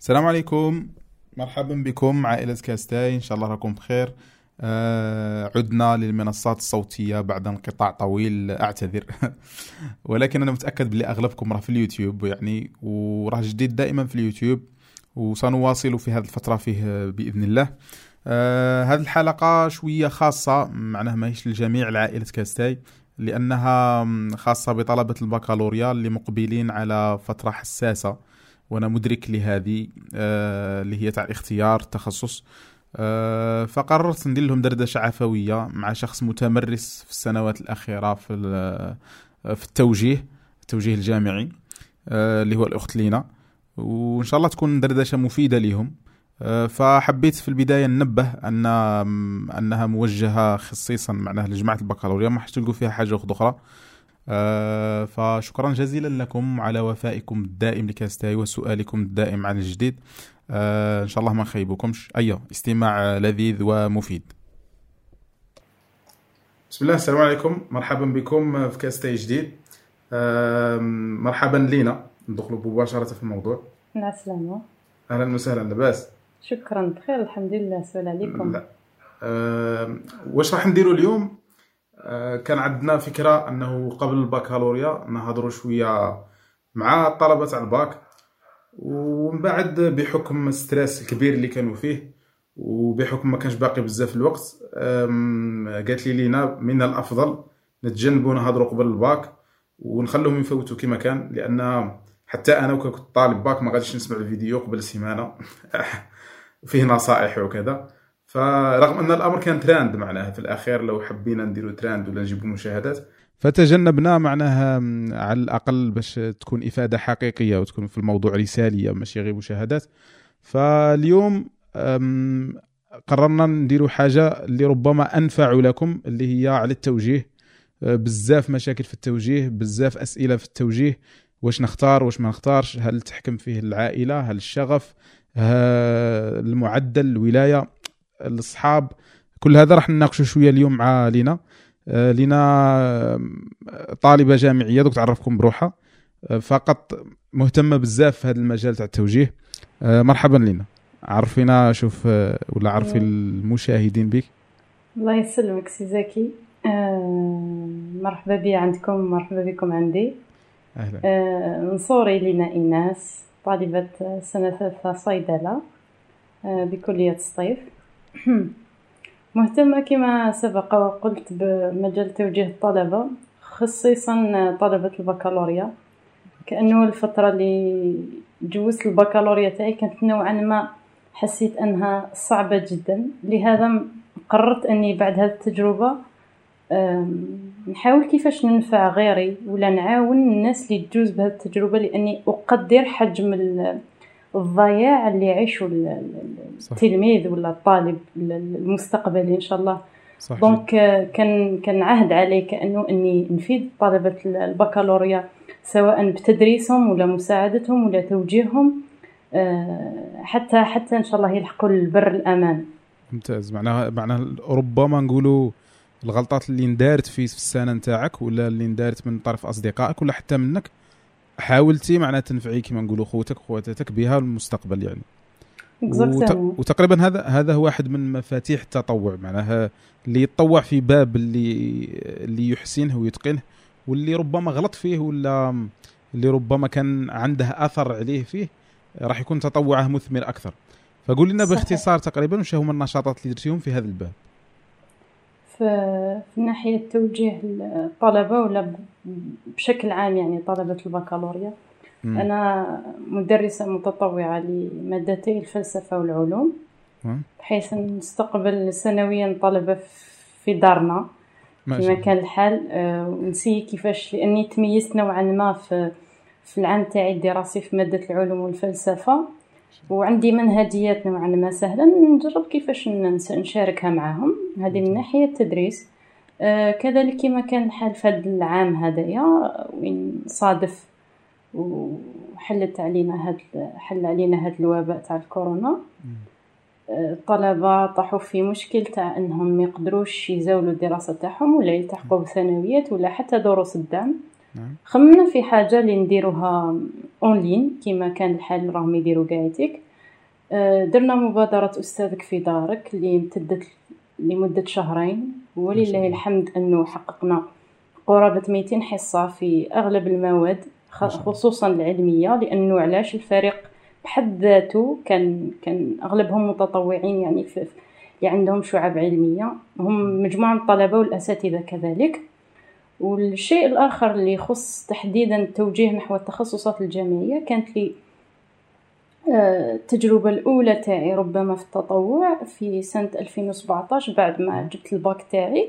السلام عليكم. مرحبا بكم عائلة كاس تاي. إن شاء الله راكم بخير. آه عدنا للمنصات الصوتية بعد انقطاع طويل أعتذر. ولكن أنا متأكد بلي أغلبكم راه في اليوتيوب يعني وراه جديد دائما في اليوتيوب وسنواصل في هذه الفترة فيه بإذن الله. آه هذه الحلقة شوية خاصة معناها ماهيش لجميع العائلة كاس تاي لأنها خاصة بطلبة البكالوريا اللي مقبلين على فترة حساسة. وأنا مدرك لهذه آه اللي هي تاع اختيار التخصص. آه فقررت ندير لهم دردشة عفوية مع شخص متمرس في السنوات الأخيرة في في التوجيه التوجيه الجامعي آه اللي هو الأخت لينا. وإن شاء الله تكون دردشة مفيدة لهم آه فحبيت في البداية ننبه أن أنها موجهة خصيصا معناها لجماعة البكالوريا ما حش تلقوا فيها حاجة أخرى. آه فشكرا جزيلا لكم على وفائكم الدائم لكاستاي وسؤالكم الدائم عن الجديد. آه إن شاء الله ما نخيبكمش أيوه استماع لذيذ ومفيد. بسم الله السلام عليكم. مرحبا بكم في كاستاي جديد. آه مرحبا لينا. ندخلوا مباشرة في الموضوع. مع السلامه أهلا وسهلا. لاباس؟ شكرا بخير الحمد لله. السؤال عليكم. لا. آه واش راح نديروا اليوم؟ كان عندنا فكرة أنه قبل البكالوريا نهدروا شوية مع الطلبة تاع الباك ومن بعد بحكم ال stress الكبير اللي كانوا فيه وبحكم ما كانش باقي بزاف الوقت قالت لي لينا من الأفضل نتجنبوا نهدروا قبل الباك ونخلوهم يفوتوا كما كان لأن حتى أنا وكنت طالب باك ما غاديش نسمع الفيديو قبل سيمانة. فيه نصائح وكذا. فرغم أن الأمر كان تراند معناها في الأخير لو حبينا نديروا تراند ولا نجيبوا مشاهدات. فتجنبنا معناها على الأقل باش تكون إفادة حقيقية وتكون في الموضوع رسالية ماشي غير مشاهدات. فاليوم قررنا نديروا حاجة اللي ربما أنفع لكم اللي هي على التوجيه. بزاف مشاكل في التوجيه بزاف أسئلة في التوجيه. واش نختار واش ما نختارش؟ هل تحكم فيه العائلة؟ هل الشغف؟ المعدل الولاية؟ الأصحاب. كل هذا راح نناقشه شوية اليوم مع لينا. آه، لينا طالبة جامعية دوك تعرفكم بروحها. آه، فقط مهتمة بزاف في هذا المجال تاع التوجيه. آه، مرحبا لينا. عرفينا شوف ولا عرفي المشاهدين بك؟ الله يسلمك سي زكي. مرحبا بي عندكم مرحبا بكم عندي. أهلا. نصوري لينا إيناس طالبة سنة ثالثة صيدلة بكلية الصيف. مهتمة كما سبق وقلت بمجال توجيه الطلبة خصيصا طلبة البكالوريا. كأنه الفترة اللي جوزت البكالوريا تاعي كانت نوعا ما حسيت أنها صعبة جدا. لهذا قررت أني بعد هذه التجربة نحاول كيفاش ننفع غيري ولا نعاون الناس اللي تجوز بهذه التجربة لأني أقدر حجم الضياع اللي يعيشه التلميذ ولا الطالب المستقبلي إن شاء الله. صحيح. دونك كان كان عهد علي كانه إني نفيد طلبة البكالوريا سواء بتدريسهم ولا مساعدتهم ولا توجيههم آه، حتى حتى إن شاء الله يلحقوا البر الأمان. ممتاز. معناها معناها ربما نقولوا الغلطات اللي اندارت في السنة نتاعك ولا اللي اندارت من طرف أصدقائك ولا حتى منك حاولتي معناها تنفعي كما نقولوا خوتك خواتاتك بها المستقبل يعني. وت... وتقريبا هذا هذا هو واحد من مفاتيح التطوع معناها اللي يتطوع في باب اللي اللي يحسنه ويتقنه واللي ربما غلط فيه ولا اللي ربما كان عنده أثر عليه فيه راح يكون تطوعه مثمر أكثر. فقول لنا باختصار تقريبا وش هما النشاطات اللي درتيهم في هذا الباب؟ في ناحية توجيه الطلبة ولا بشكل عام يعني طلبة البكالوريا. م. أنا مدرسة متطوعة لمادتي الفلسفة والعلوم بحيث نستقبل سنويا طلبة في دارنا كما كان الحال. آه، ونسي كيفاش لأني تميزت نوعا ما في في العام تاعي الدراسي في مادة العلوم والفلسفة. وعندي منهجيات نوعا ما سهلة. نجرب كيفاش نشاركها معاهم. هذه من ناحية التدريس. آه كذلك كما كان الحال في هذا العام هذايا وين صادف وحلت علينا هاد حل علينا هاد الوباء تاع الكورونا. آه، الطلبة طاحوا في مشكل تاع إنهم ما يقدروش يزاولوا الدراسة تاعهم ولا يلتحقوا بثانويات ولا حتى دروس الدعم. خممنا في حاجة اللي نديروها أونلاين كما كان الحال راهم يديروا قاعدتك آه، درنا مبادرة أستاذك في دارك اللي امتدت لمدة شهرين ولله الحمد أنه حققنا قرابة 200 حصة في أغلب المواد خصوصا العلمية لأنه علاش الفريق بحد ذاته كان كان أغلبهم متطوعين يعني في اللي عندهم شعب علمية. هم مجموعة من الطلبة والأساتذة كذلك. والشيء الآخر اللي يخص تحديدا التوجيه نحو التخصصات الجامعية كانت لي آه، التجربة الأولى تاعي ربما في التطوع في سنة 2017 بعد ما جبت الباك تاعي.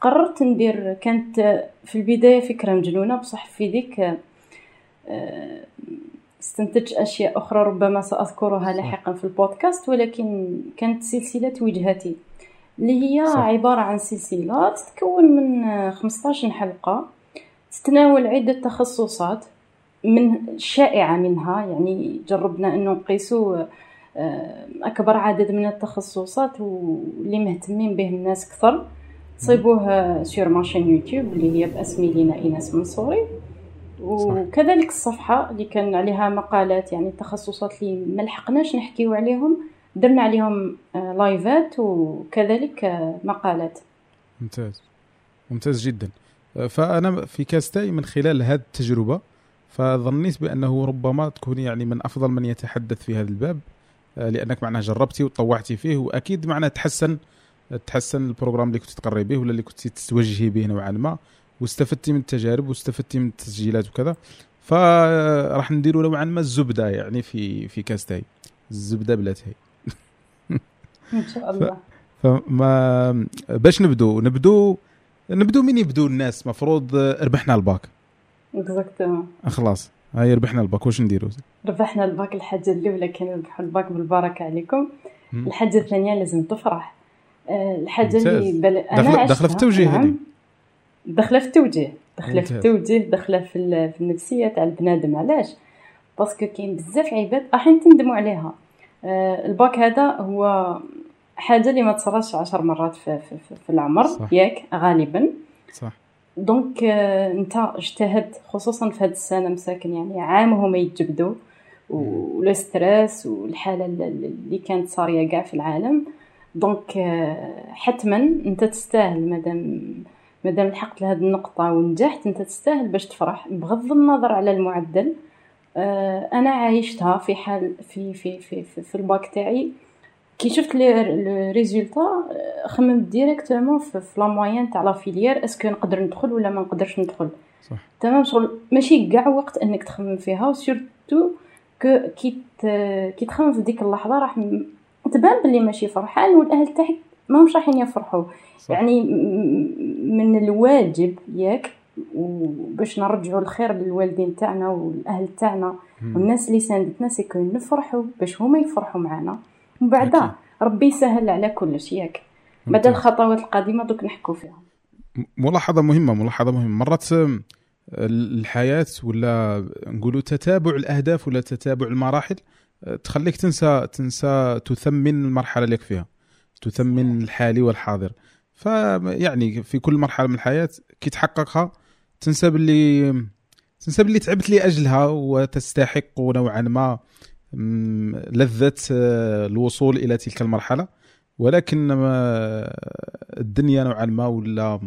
قررت ندير كانت في البداية فكرة مجنونة بصح في ذيك آه، استنتجت أشياء أخرى ربما سأذكرها لاحقا في البودكاست ولكن كانت سلسلة وجهتي اللي هي صح. عبارة عن سلسلة تتكون من 15 حلقة تتناول عدة تخصصات من شائعة منها يعني جربنا أنه نقيسوا آه، أكبر عدد من التخصصات واللي مهتمين به الناس كثر. تصيبوه سير ماشين يوتيوب اللي هي باسمي لينا إيناس منصوري. وكذلك الصفحة اللي كان عليها مقالات يعني التخصصات اللي ما لحقناش نحكيو عليهم درنا عليهم آه، لايفات وكذلك آه، مقالات. ممتاز. ممتاز جدا. آه، فأنا في كاستاي من خلال هذه التجربة فظنيت بأنه ربما تكون يعني من أفضل من يتحدث في هذا الباب لأنك معناه جربتي وطوعتي فيه وأكيد معناه تحسن تحسن ال programme اللي كنت تقري به ولا اللي كنت تتوجهي به نوعا ما واستفدتي من التجارب واستفدتي من التسجيلات وكذا. فراح نديروا نوعا ما الزبدة يعني في في كاستاي. الزبدة بلا تاي. إن شاء الله. فما باش نبدو؟ نبدو نبدو من يبدو الناس؟ مفروض ربحنا الباك. اكزاكتومون خلاص. هاي ربحنا الباك. واش نديروا ربحنا الباك. الحاجة الاولى كان ربحوا الباك بالبركة عليكم. الحاجة الثانية لازم تفرح. آه، الحاجة اللي بل... أنا داخله في التوجيه هذه. نعم. داخلة في التوجيه. داخلة في التوجيه داخلة في, في النفسية تاع البنادم. علاش؟ parce que كاين بزاف عباد راح تندموا عليها. الباك هذا هو حاجة اللي ما تصراش عشر مرات في, في, في, في العمر صح. ياك غالبا. صح. donc آه انت اجتهدت خصوصا في هذه السنة مساكن يعني عام هما يتجبدوا وال stress والحالة اللي كانت صارية كاع في العالم. donc آه حتما انت تستاهل مادام مادام لحقت لهاد النقطة ونجحت انت تستاهل باش تفرح. بغض النظر على المعدل آه أنا عايشتها في حال في في في في, في الباك تاعي. كي شفت les résultats آه، خممت directement في, la moyenne تاع la filière est-ce que نقدر ندخل ولا ما نقدرش ندخل. صح. تمام شغل ماشي كاع وقت إنك تخمم فيها و surtout كو كي كي تخمم في ديك اللحظة راح تبان بلي ماشي فرحان والأهل تاعك ماهمش رايحين يفرحوا. يعني من الواجب ياك وباش نرجعوا الخير للوالدين تاعنا والأهل تاعنا. والناس اللي ساندتنا سيكو نفرحوا باش هما يفرحوا معنا ومن بعد ربي يسهل على كلش ياك. بعد الخطوات القادمه دوك نحكوا فيها. ملاحظة مهمة ملاحظة مهمة. مرات الحياة ولا نقولوا تتابع الأهداف ولا تتابع المراحل تخليك تنسى تنسى تثمن المرحلة اللي فيها. تثمن الحالي والحاضر. فيعني في كل مرحلة من الحياة كي تحققها تنسى باللي تنسى باللي تعبت لاجلها وتستحق نوعا ما لذة آه، الوصول إلى تلك المرحلة. ولكن الدنيا نوعا ما ولا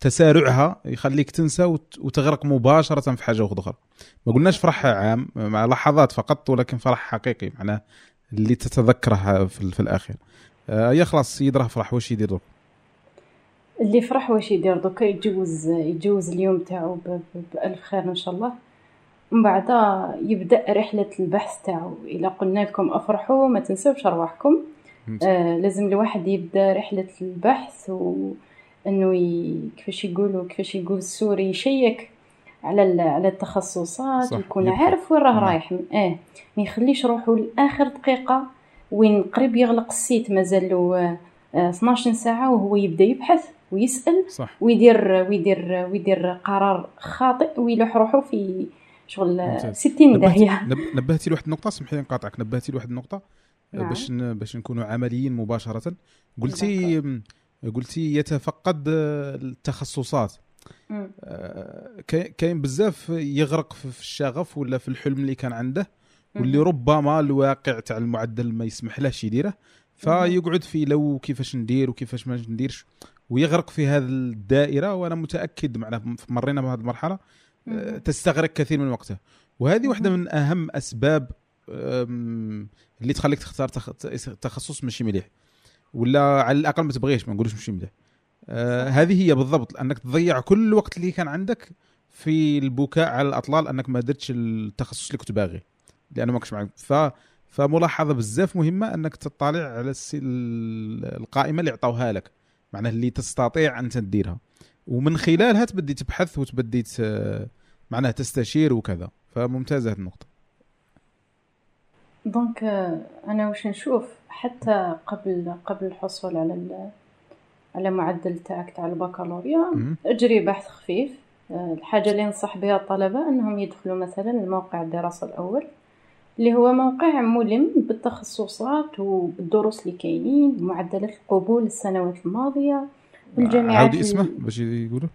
تسارعها يخليك تنسى وتغرق مباشرة في حاجة أخرى. ما قلناش فرح عام مع لحظات فقط ولكن فرح حقيقي معناه اللي تتذكره في, الأخير. آه يا خلاص السيد راه فرح واش يدير؟ اللي فرح واش يدير دوكا يتجوز يتجوز اليوم تاعو بألف خير إن شاء الله. من بعد يبدأ رحلة البحث تاعو. إلا قلنا لكم أفرحوا ما تنسوش أرواحكم. آه لازم الواحد يبدأ رحلة البحث وانه ي... كيفاش يقولوا كيفاش يقول السوري يشيك على على التخصصات ويكون عارف وين راه رايح. آه ما يخليش روحه لآخر دقيقة وين قريب يغلق السيت مازال له 12 ساعة وهو يبدأ يبحث. ويسأل صح. ويدير ويدير ويدير قرار خاطئ ويلوح روحه في شغل 60 داهية. نبهتي لواحد النقطة سمحي لي نقاطعك. نبهتي لواحد النقطة نعم. باش باش نكونوا عمليين مباشرة. قلتي قلتي يتفقد التخصصات. آه، كاين بزاف يغرق في الشغف ولا في الحلم اللي كان عنده واللي ربما الواقع تاع المعدل ما يسمح لهش يديره فيقعد في لو كيفاش ندير وكيفاش ما نديرش. ويغرق في هذه الدائرة وأنا متأكد معنا مرينا بهذه المرحلة تستغرق كثير من وقته وهذه واحدة من أهم أسباب اللي تخليك تختار تخصص ماشي مليح. ولا على الأقل ما تبغيش ما نقولوش ماشي مليح. آه هذه هي بالضبط انك تضيع كل الوقت اللي كان عندك في البكاء على الأطلال انك ما درتش التخصص اللي كنت باغي. لأنه ما كنتش معك ف فملاحظة بزاف مهمة أنك تطالع على القائمة اللي عطاوها لك. معناه اللي تستطيع انت تديرها. ومن خلالها تبدي تبحث وتبدي معناها تستشير وكذا. فممتازة هذه النقطة. دونك أنا واش نشوف حتى قبل قبل الحصول على على معدل تاعك تاع البكالوريا أجري بحث خفيف. الحاجة اللي ننصح بها الطلبة أنهم يدخلوا مثلا الموقع الدراسة الأول. اللي هو موقع ملم بالتخصصات وبالدروس اللي كاينين بمعدلات القبول السنوات الماضية الجامعات عاودي اسمه باش يقولوا.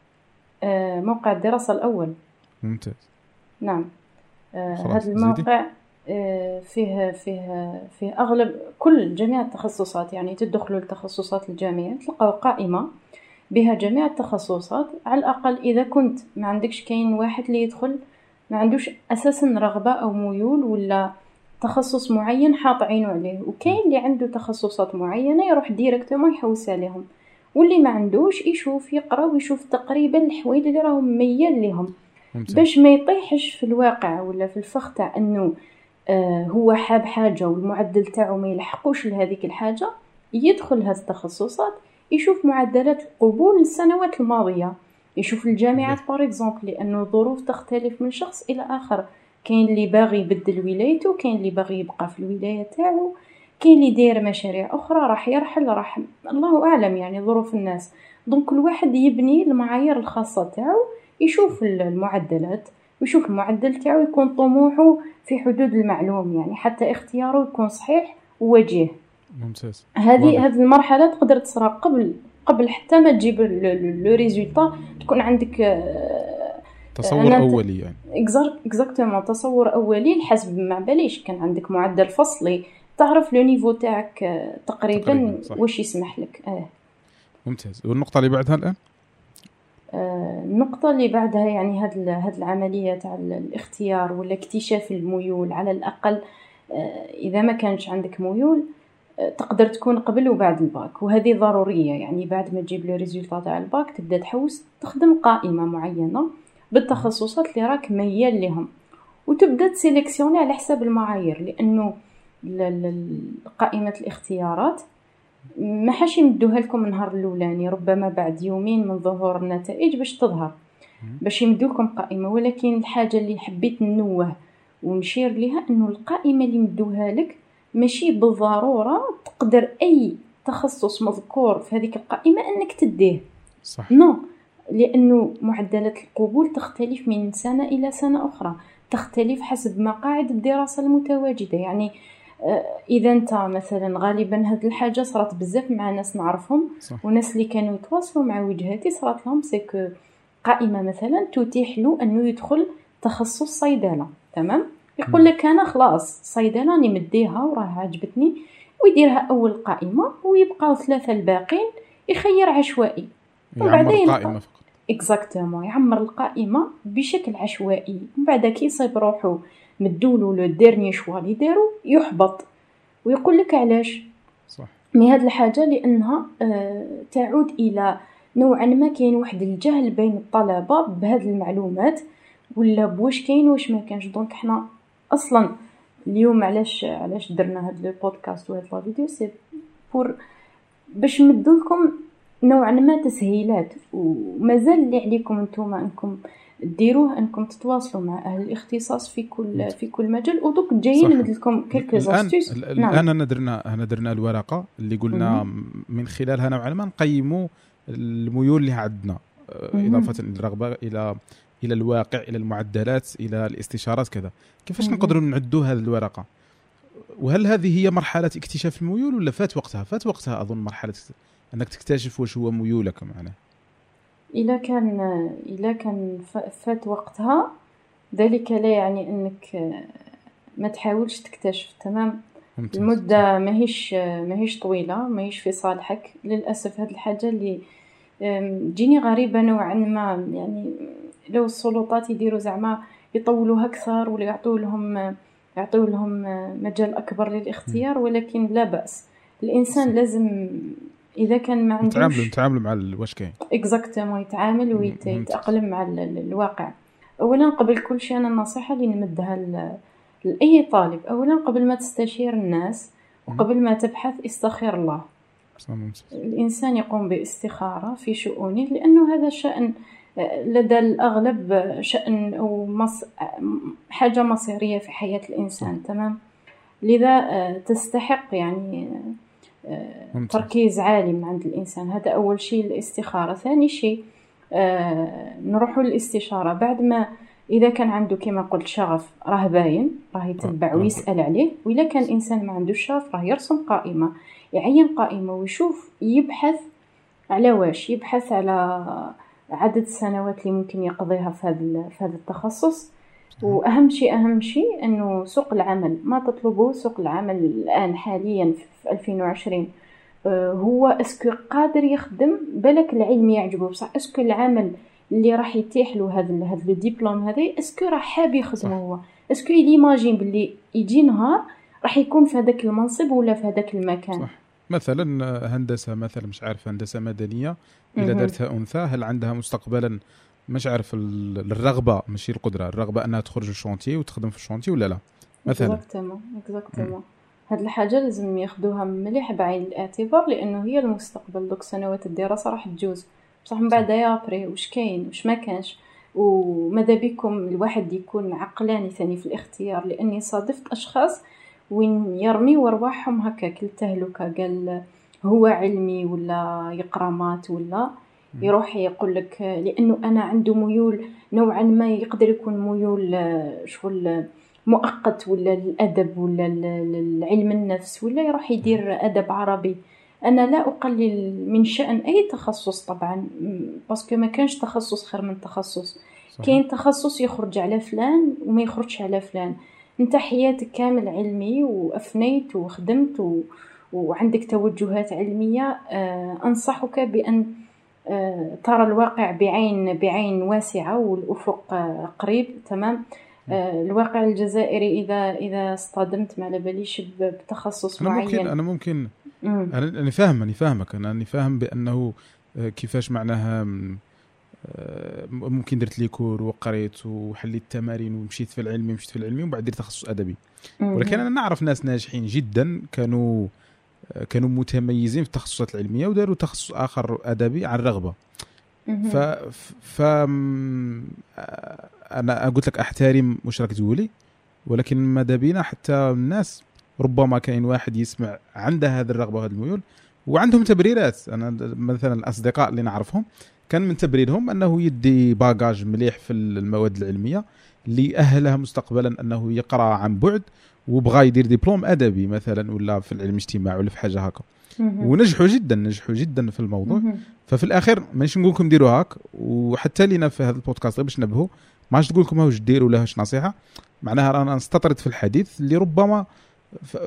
آه موقع الدراسة الأول. ممتاز. نعم. آه هذا الموقع آه فيه فيه فيه أغلب كل جميع التخصصات يعني تدخلوا لتخصصات الجامعة تلقاو قائمة بها جميع التخصصات على الأقل إذا كنت ما عندكش كاين واحد اللي يدخل ما عندوش أساسا رغبة أو ميول ولا تخصص معين حاط عينه عليه. وكاين اللي عنده تخصصات معينة يروح ديريكتومون يحوس عليهم. واللي ما عندوش يشوف يقرأ ويشوف تقريبا الحوايج اللي راهم ميال ليهم. باش ما يطيحش في الواقع ولا في الفخ تاع أنه آه هو حاب حاجة والمعدل تاعو ما يلحقوش لهذيك الحاجة يدخل هذه التخصصات يشوف معدلات القبول السنوات الماضية. يشوف الجامعات par exemple لأنه الظروف تختلف من شخص إلى آخر. كاين اللي باغي يبدل ولايته كاين اللي باغي يبقى في الولاية تاعو. كاين اللي داير مشاريع أخرى راح يرحل راح الله أعلم يعني ظروف الناس. donc كل واحد يبني المعايير الخاصة تاعو يشوف المعدلات ويشوف المعدل تاعو يكون طموحه في حدود المعلوم يعني. حتى اختياره يكون صحيح ووجيه ممتاز. هذه هذه المرحلة تقدر تصرا قبل قبل حتى ما تجيب le résultat تكون عندك آه، تصور أولي يعني. exactement تصور أولي حسب ما باليش كان عندك معدل فصلي. تعرف le niveau تاعك آه، تقريبا, تقريباً واش يسمح لك؟ آه. ممتاز. والنقطة اللي بعدها الآن؟ آه النقطة اللي بعدها يعني هاد هاد العملية تاع الاختيار ولا اكتشاف الميول على الأقل آه إذا ما كانش عندك ميول تقدر تكون قبل وبعد الباك. وهذه ضرورية يعني بعد ما تجيب les résultats تاع الباك تبدأ تحوس تخدم قائمة معينة بالتخصصات اللي راك ميال لهم وتبدأ تسيليكسيوني على حساب المعايير لأنه قائمة الاختيارات ما حاش يمدوها لكم النهار الأولاني ربما بعد يومين من ظهور النتائج باش تظهر. باش يمدوا لكم قائمة ولكن الحاجة اللي حبيت ننوه ونشير لها أنه القائمة اللي مدوها لك ماشي بالضرورة تقدر أي تخصص مذكور في هذيك القائمة أنك تديه. صح. نو لأنه معدلات القبول تختلف من سنة إلى سنة أخرى تختلف حسب مقاعد الدراسة المتواجدة. يعني آه، إذا أنت مثلا غالبا هذه الحاجة صارت بزاف مع ناس نعرفهم صح. وناس اللي كانوا يتواصلوا مع وجهاتي صارت لهم سيكو قائمة مثلا تتيح له أنه يدخل تخصص صيدلة. تمام؟ يقول لك أنا خلاص صيدلة راني مديها وراه عجبتني ويديرها أول قائمة ويبقاو ثلاثة الباقين يخير عشوائي. وبعدين القائمة فقط. exactement يعمر القائمة بشكل عشوائي. ومن بعد كي يصيب روحو مدولو le dernier choix لي دارو يحبط. ويقول لك علاش؟ صح. mais هاد الحاجة لأنها آه تعود إلى نوعا ما كاين واحد الجهل بين الطلبة بهاد المعلومات ولا بواش كاين واش ما كانش donc حنا أصلا اليوم علاش علاش درنا هاد le podcast وهاد la vidéo؟ c'est pour باش لكم نوعا ما تسهيلات. ومازال اللي عليكم نتوما إنكم ديروه إنكم تتواصلوا مع أهل الاختصاص في كل في كل مجال. ودوك جايين نمد لكم quelques astuces نعم. الآن أنا درنا أنا درنا الورقة اللي قلنا من خلالها نوعا ما نقيموا الميول اللي عندنا إضافة للرغبه إلى إلى الواقع إلى المعدلات إلى الاستشارات كذا. كيفاش نقدروا نعدوا هذه الورقة؟ وهل هذه هي مرحلة اكتشاف الميول ولا فات وقتها؟ فات وقتها أظن مرحلة أنك تكتشف واش هو ميولك معناه إذا كان إذا كان فات وقتها ذلك لا يعني أنك ما تحاولش تكتشف تمام؟ المدة ماهيش ماهيش طويلة ماهيش في صالحك. للأسف هذه الحاجة اللي تجيني غريبة نوعا ما يعني لو السلطات يديروا زعما يطولوها أكثر ولا يعطوا لهم يعطوا لهم مجال أكبر للاختيار ولكن لا بأس. الإنسان لازم إذا كان ما عندوش يتعاملوا يتعاملوا مع واش كاين. اكزاكتومون يتعامل ويتأقلم مع الواقع. أولا قبل كل شيء أنا النصيحة اللي نمدها لأي طالب. أولا قبل ما تستشير الناس وقبل ما تبحث استخير الله. الإنسان يقوم باستخارة في شؤونه لأنه هذا شأن لدى الأغلب شأن أو مص... حاجة مصيرية في حياة الإنسان تمام؟ لذا تستحق يعني تركيز عالي عند الإنسان. هذا أول شيء الاستخارة. ثاني شيء نروح للاستشارة. بعد ما إذا كان عنده كما قلت شغف راه باين راه يتبع ويسأل عليه. وإذا كان الانسان ما عندوش شغف راه يرسم قائمة يعين قائمة ويشوف يبحث على واش؟ يبحث على عدد السنوات اللي ممكن يقضيها في هذا في هذا التخصص. وأهم شيء أهم شيء إنه سوق العمل. ما تطلبه سوق العمل الآن حاليا في 2020 آه، هو est-ce que قادر يخدم بالك العلم يعجبه. بصح est-ce que العمل اللي راح يتيح له هذا هذا le diplôme هذا est-ce que راح حاب يخدم هو est-ce que il imagine باللي يجي نهار راح يكون في هذاك المنصب ولا في هذاك المكان. صح. مثلا هندسة مثلا مش عارف هندسة مدنية إذا درتها أنثى هل عندها مستقبلا؟ مش عارف الرغبة ماشي القدرة الرغبة أنها تخرج ال chantier وتخدم في ال chantier ولا لا؟ مثلا. exactement exactement هاد الحاجة لازم ياخذوها مليح بعين الاعتبار لأنه هي المستقبل. دوك سنوات الدراسة راح تجوز. بصح من بعد يا après واش كاين واش ما كانش؟ وماذا بكم الواحد يكون عقلاني ثاني في الاختيار؟ لأني صادفت أشخاص وين يرميو ارواحهم هكاك للتهلكه قال هو علمي ولا يقرأ maths ولا يروح يقول لك لأنه أنا عنده ميول نوعا ما يقدر يكون ميول شغل مؤقت ولا الأدب ولا علم النفس ولا يروح يدير أدب عربي. أنا لا أقلل من شأن أي تخصص طبعا parce que ما كانش تخصص خير من تخصص. كاين تخصص يخرج على فلان وما يخرجش على فلان. انت حياتك كامل علمي وأفنيت وخدمت و... وعندك توجهات علمية آه أنصحك بأن آه ترى الواقع بعين بعين واسعة والأفق آه قريب تمام؟ الواقع الجزائري إذا إذا اصطدمت ما على باليش بتخصص أنا معين. ممكن أنا ممكن. مم. أنا فاهم أنا فاهمك. أنا فاهم بأنه كيفاش معناها ممكن درت لي كور وقريت وحليت التمارين ومشيت في العلمي مشيت في العلمي ومن بعد درت تخصص أدبي. ولكن أنا نعرف ناس ناجحين جدا كانوا كانوا متميزين في التخصصات العلمية وداروا تخصص آخر أدبي عن رغبة. ف ف أنا قلت لك أحترم واش راك تقولي ولكن ماذا بينا؟ حتى الناس ربما كاين واحد يسمع عنده هذه الرغبة وهذه الميول وعندهم تبريرات. أنا مثلا الأصدقاء اللي نعرفهم كان من تبريرهم أنه يدي باجاج مليح في المواد العلمية اللي اهله مستقبلا أنه يقرأ عن بعد وبغى يدير دبلوم أدبي مثلا ولا في العلم الاجتماعي ولا في حاجة هكا. ونجحوا جدا نجحوا جدا في الموضوع. ففي الأخير مانيش نقول لكم ديروا هاك وحتى لينا في هذا البودكاست باش نبهوا ما عادش تقول لكم واش ديروا ولا واش نصيحة. معناها رانا نستطرد في الحديث اللي ربما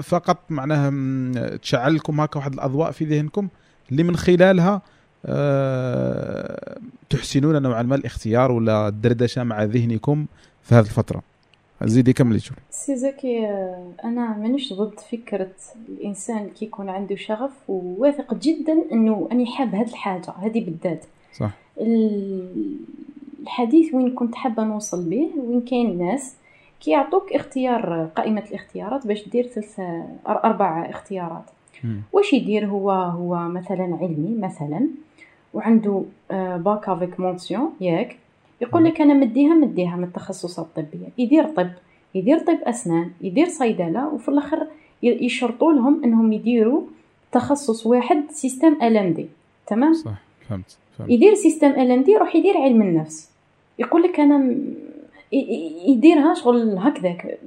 فقط معناها تشعل لكم هكا واحد الأضواء في ذهنكم اللي من خلالها أه تحسنون نوعا ما الاختيار ولا الدردشة مع ذهنكم في هذه الفترة. زيدي كملي شوف سي زكي أنا مانيش ضد فكرة الإنسان كي يكون عنده شغف وواثق جدا إنه اني حاب هذه الحاجة هذه بالذات. صح. الحديث وين كنت حابة نوصل به وين كاين ناس كيعطوك اختيار قائمة الاختيارات باش دير ثلاث أربع اختيارات. واش يدير هو؟ هو مثلا علمي مثلا وعنده bac avec mention ياك. يقول لك أنا مديها مديها من التخصصات الطبية. يدير طب يدير طب أسنان يدير صيدلة وفي الآخر يشرطوا لهم إنهم يديروا تخصص واحد système LMD تمام؟ صح فهمت, فهمت. يدير système LMD يروح يدير علم النفس. يقول لك أنا يديرها شغل هكذاك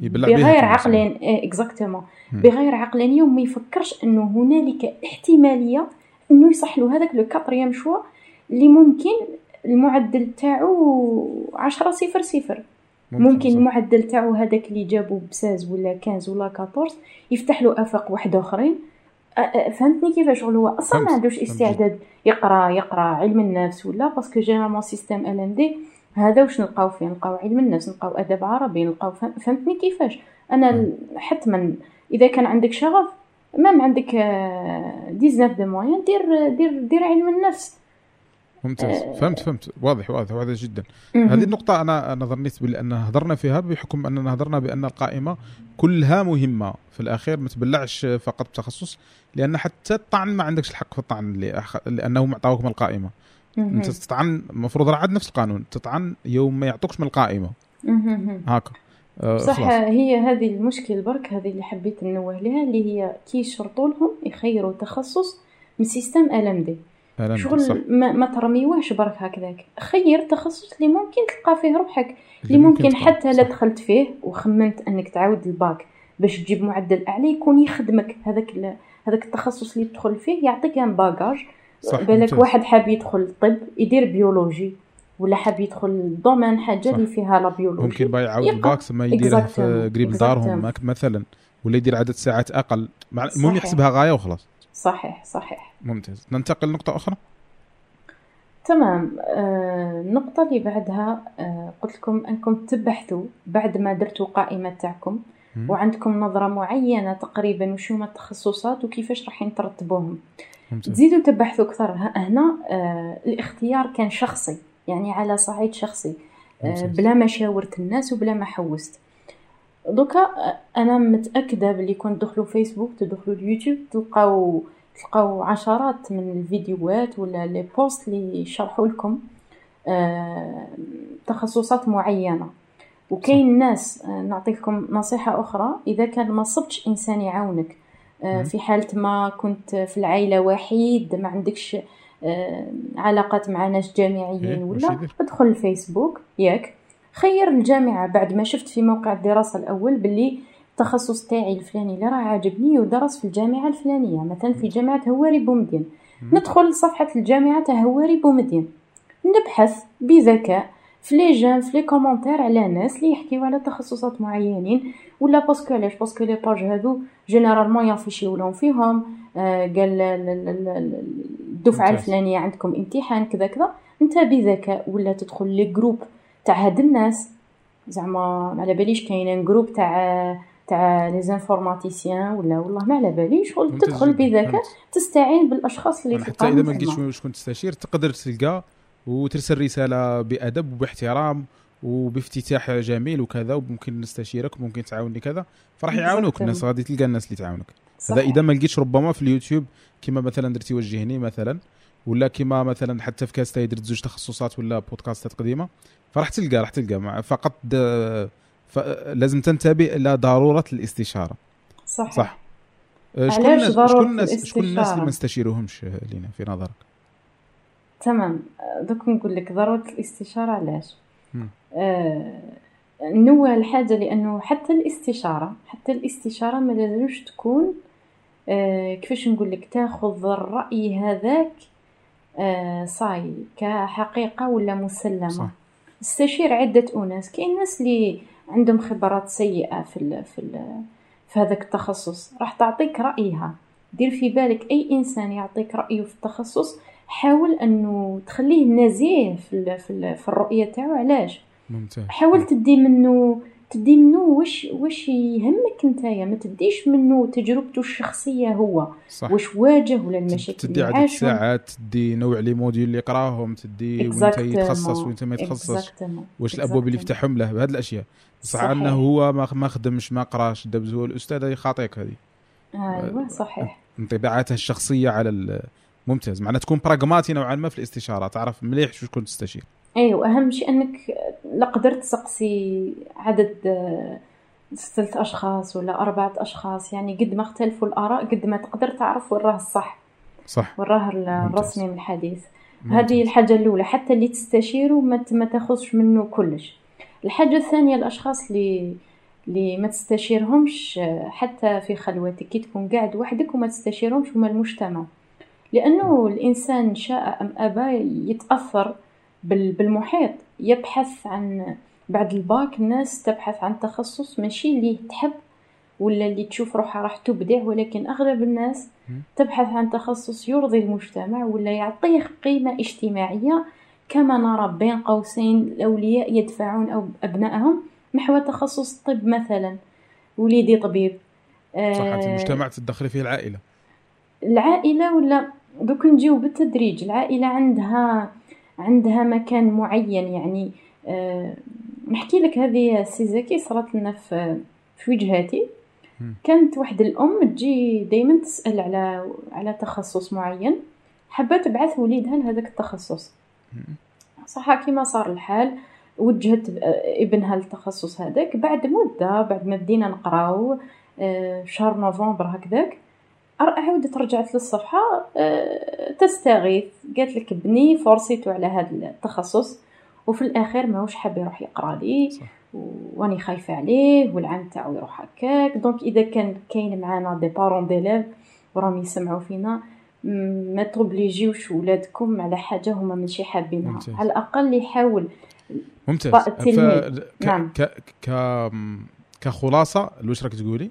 بغير عقلين exactement بغير عقلانيه وما يفكرش إنه هنالك احتمالية إنه يصح له هذاك le quatrième choix اللي ممكن المعدل تاعو عشرة صفر صفر. ممكن المعدل تاعو هذاك اللي جابو ب seize ولا quinze ولا 14 يفتح له آفاق واحد أخرين. فهمتني كيفاش؟ شغل هو أصلا ما عندوش استعداد يقرأ يقرأ علم النفس ولا parce que généralement système LMD هذا واش نلقاو فيه؟ نلقاو علم النفس نلقاو أدب عربي نلقاو فهمتني كيفاش؟ أنا حتما إذا كان عندك شغف même عندك 19 de moyenne دير دير دير علم النفس. ممتاز. آه فهمت فهمت. واضح واضح واضح جدا. هذه النقطة أنا أنا ظنيت بأن هضرنا فيها بحكم أننا هضرنا بأن القائمة كلها مهمة. في الأخير ما تبلعش فقط بتخصص لأن حتى الطعن ما عندكش الحق في الطعن لأنه معطاوك من القائمة. إنت تطعن المفروض راه نفس القانون. تطعن يوم ما يعطوكش من القائمة. هاكا. أه صح خلاص. هي هذه المشكل برك هذه اللي حبيت ننوه لها اللي هي كي يشرطوا لهم يخيروا تخصص من système LMD شغل صح. ما, ما ترميوهش برك هكذاك. خير تخصص اللي ممكن تلقى فيه روحك اللي ممكن, ممكن حتى لا دخلت فيه وخممت أنك تعاود الباك باش تجيب معدل أعلى يكون يخدمك. هذاك هذاك التخصص اللي تدخل فيه يعطيك un bagage بالك واحد حاب يدخل الطب يدير بيولوجي ولا حاب يدخل ال domaine حاجة اللي فيها لا بيولوجي. ممكن بقى يعاود الباكس ما يديره في قريب دارهم مثلا ولا يدير عدد ساعات أقل. المهم يحسبها غاية وخلاص. صحيح صحيح. ممتاز. ننتقل لنقطة أخرى؟ تمام. آه النقطة اللي بعدها آه قلت لكم أنكم تبحثوا بعد ما درتوا قائمة تاعكم وعندكم نظرة معينة تقريبا وشو هما التخصصات وكيفاش راح ترتبوهم تزيدوا تبحثوا أكثر. هنا آه الاختيار كان شخصي يعني على صعيد شخصي آه بلا ما شاورت الناس وبلا ما حوست. donc آه، أنا متأكدة بلي كنت تدخلوا فيسبوك تدخلوا اليوتيوب تلقاو تلقاو عشرات من الفيديوهات ولا les posts اللي يشرحوا لكم آه تخصصات معينة. وكاين ناس آه نعطيكم نصيحة أخرى إذا كان ما صبتش إنسان يعاونك. في حالة ما كنت في العائلة وحيد ما عندكش آه، علاقات مع ناس جامعيين إيه، ولا ادخل الفيسبوك ياك. خير الجامعة بعد ما شفت في موقع الدراسة الأول باللي التخصص تاعي الفلاني اللي راه عاجبني ودرس في الجامعة الفلانية. مثلا في جامعة هواري بومدين. ندخل صفحة الجامعة تاع هواري بومدين. نبحث بذكاء. في les J'aime في les commentaires على ناس اللي يحكيو على تخصصات معينين ولا parce que علاش؟ parce que les pages هادو généralement ي afficheيو لهم فيهم آه قال الدفعة الفلانية عندكم امتحان كذا كذا انت بذكاء ولا تدخل les groupes تاع هاد الناس؟ زعما ما على باليش كاين groupe تاع تاع les informaticiens ولا والله ما على باليش تدخل بذكاء تستعين بالأشخاص اللي حتى إذا ما لقيتش شكون تستشير تقدر تلقى وترسل رسالة بأدب وباحترام وبافتتاح جميل وكذا وممكن نستشيرك وممكن تعاوني كذا فراح يعاونوك الناس غادي تلقى الناس اللي تعاونك. هذا إذا ما لقيتش ربما في اليوتيوب كما مثلا درتي وجهني مثلا ولا كما مثلا حتى في كاستا درت زوج تخصصات ولا بودكاستات قديمة فراح تلقى راح تلقى. فقط لازم تنتبه إلى ضرورة الاستشارة. صح. صح شكون الناس شكون الناس شكون الناس اللي ما نستشيروهمش لينا في نظرك؟ تمام. دوك نقول لك ضرورة الاستشارة علاش؟ آه نوع الحاجة لأنه حتى الاستشارة حتى الاستشارة ما لازمش تكون آه كيفاش نقول لك تاخذ الرأي هذاك آه صاي كحقيقة ولا مسلمة؟ صح. استشير عدة أناس. كاين ناس اللي عندهم خبرات سيئة في ال في ال في هذاك التخصص. راح تعطيك رأيها. دير في بالك أي إنسان يعطيك رأيه في التخصص حاول أنه تخليه نزيه في في, في الرؤية تاعو علاش؟ ممتاز. حاول تدي منه تدي منه واش واش يهمك نتايا ما تديش منه تجربته الشخصية هو صح. واش واجه ولا المشاكل تدي عدد ساعات تدي نوع لي موديول اللي يقراهم تدي وانت يتخصص وانت ما يتخصص واش الأبواب اللي يفتحهم له بهذه الأشياء. صح أنه هو ما خدمش ما قراش دبز هو الاستاذ يخاطيك هذه. أيوه صحيح. انطباعاته الشخصية على ممتاز. معناها تكون براغماتي نوعا ما في الاستشارة. تعرف مليح شو تكون تستشير. أيوه اهم شيء إنك لا قدرت تسقسي عدد ثلاث أشخاص ولا أربعة أشخاص. يعني قد ما اختلفوا الآراء قد ما تقدر تعرف وين راه الصح. صح. وين راه الرسمي من الحديث. هذه الحاجة الأولى. حتى اللي تستشيره ما تاخذش منه كلش. الحاجة الثانية الأشخاص اللي اللي ما تستشيرهمش حتى في خلوتك. كي تكون قاعد وحدك وما تستشيرهمش هما المجتمع. لأنه الإنسان شاء أم أبى يتأثر بالمحيط. يبحث عن بعد الباك الناس تبحث عن تخصص ماشي اللي تحب ولا اللي تشوف روحها راح تبدع ولكن أغلب الناس تبحث عن تخصص يرضي المجتمع ولا يعطيه قيمة اجتماعية. كما نرى بين قوسين الأولياء يدفعون أو أبنائهم نحو تخصص الطب مثلا وليدي طبيب. صح آه المجتمع تدخل فيه العائلة. العائلة ولا دوك نجيو بالتدريج. العائلة عندها عندها مكان معين يعني أه نحكي لك هذه سيزاكي صارت لنا في في وجهاتي. كانت واحد الأم تجي دائما تسأل على على تخصص معين. حابه تبعث وليدها لهذاك التخصص. صح كيما صار الحال. وجهت ابنها للتخصص هذاك. بعد مدة بعد ما بدينا نقراو آه، شهر نوفمبر هكذاك عاودت رجعت للصفحة. آه، تستغيث. قالت لك بلي forcيتو على هذا التخصص وفي الاخير ماهوش حاب يروح يقرأ لي وأني خايفة عليه والعام تاعو يروح هكاك. donc إذا كان كاين معانا des parents d'élèves وراهم يسمعوا فينا ما ت obligeيوش ولادكم على حاجة هما ماشي حابينها. على الأقل يحاول. ممتاز. ف... نعم. ك... ك... كخلاصة واش راك تقولي؟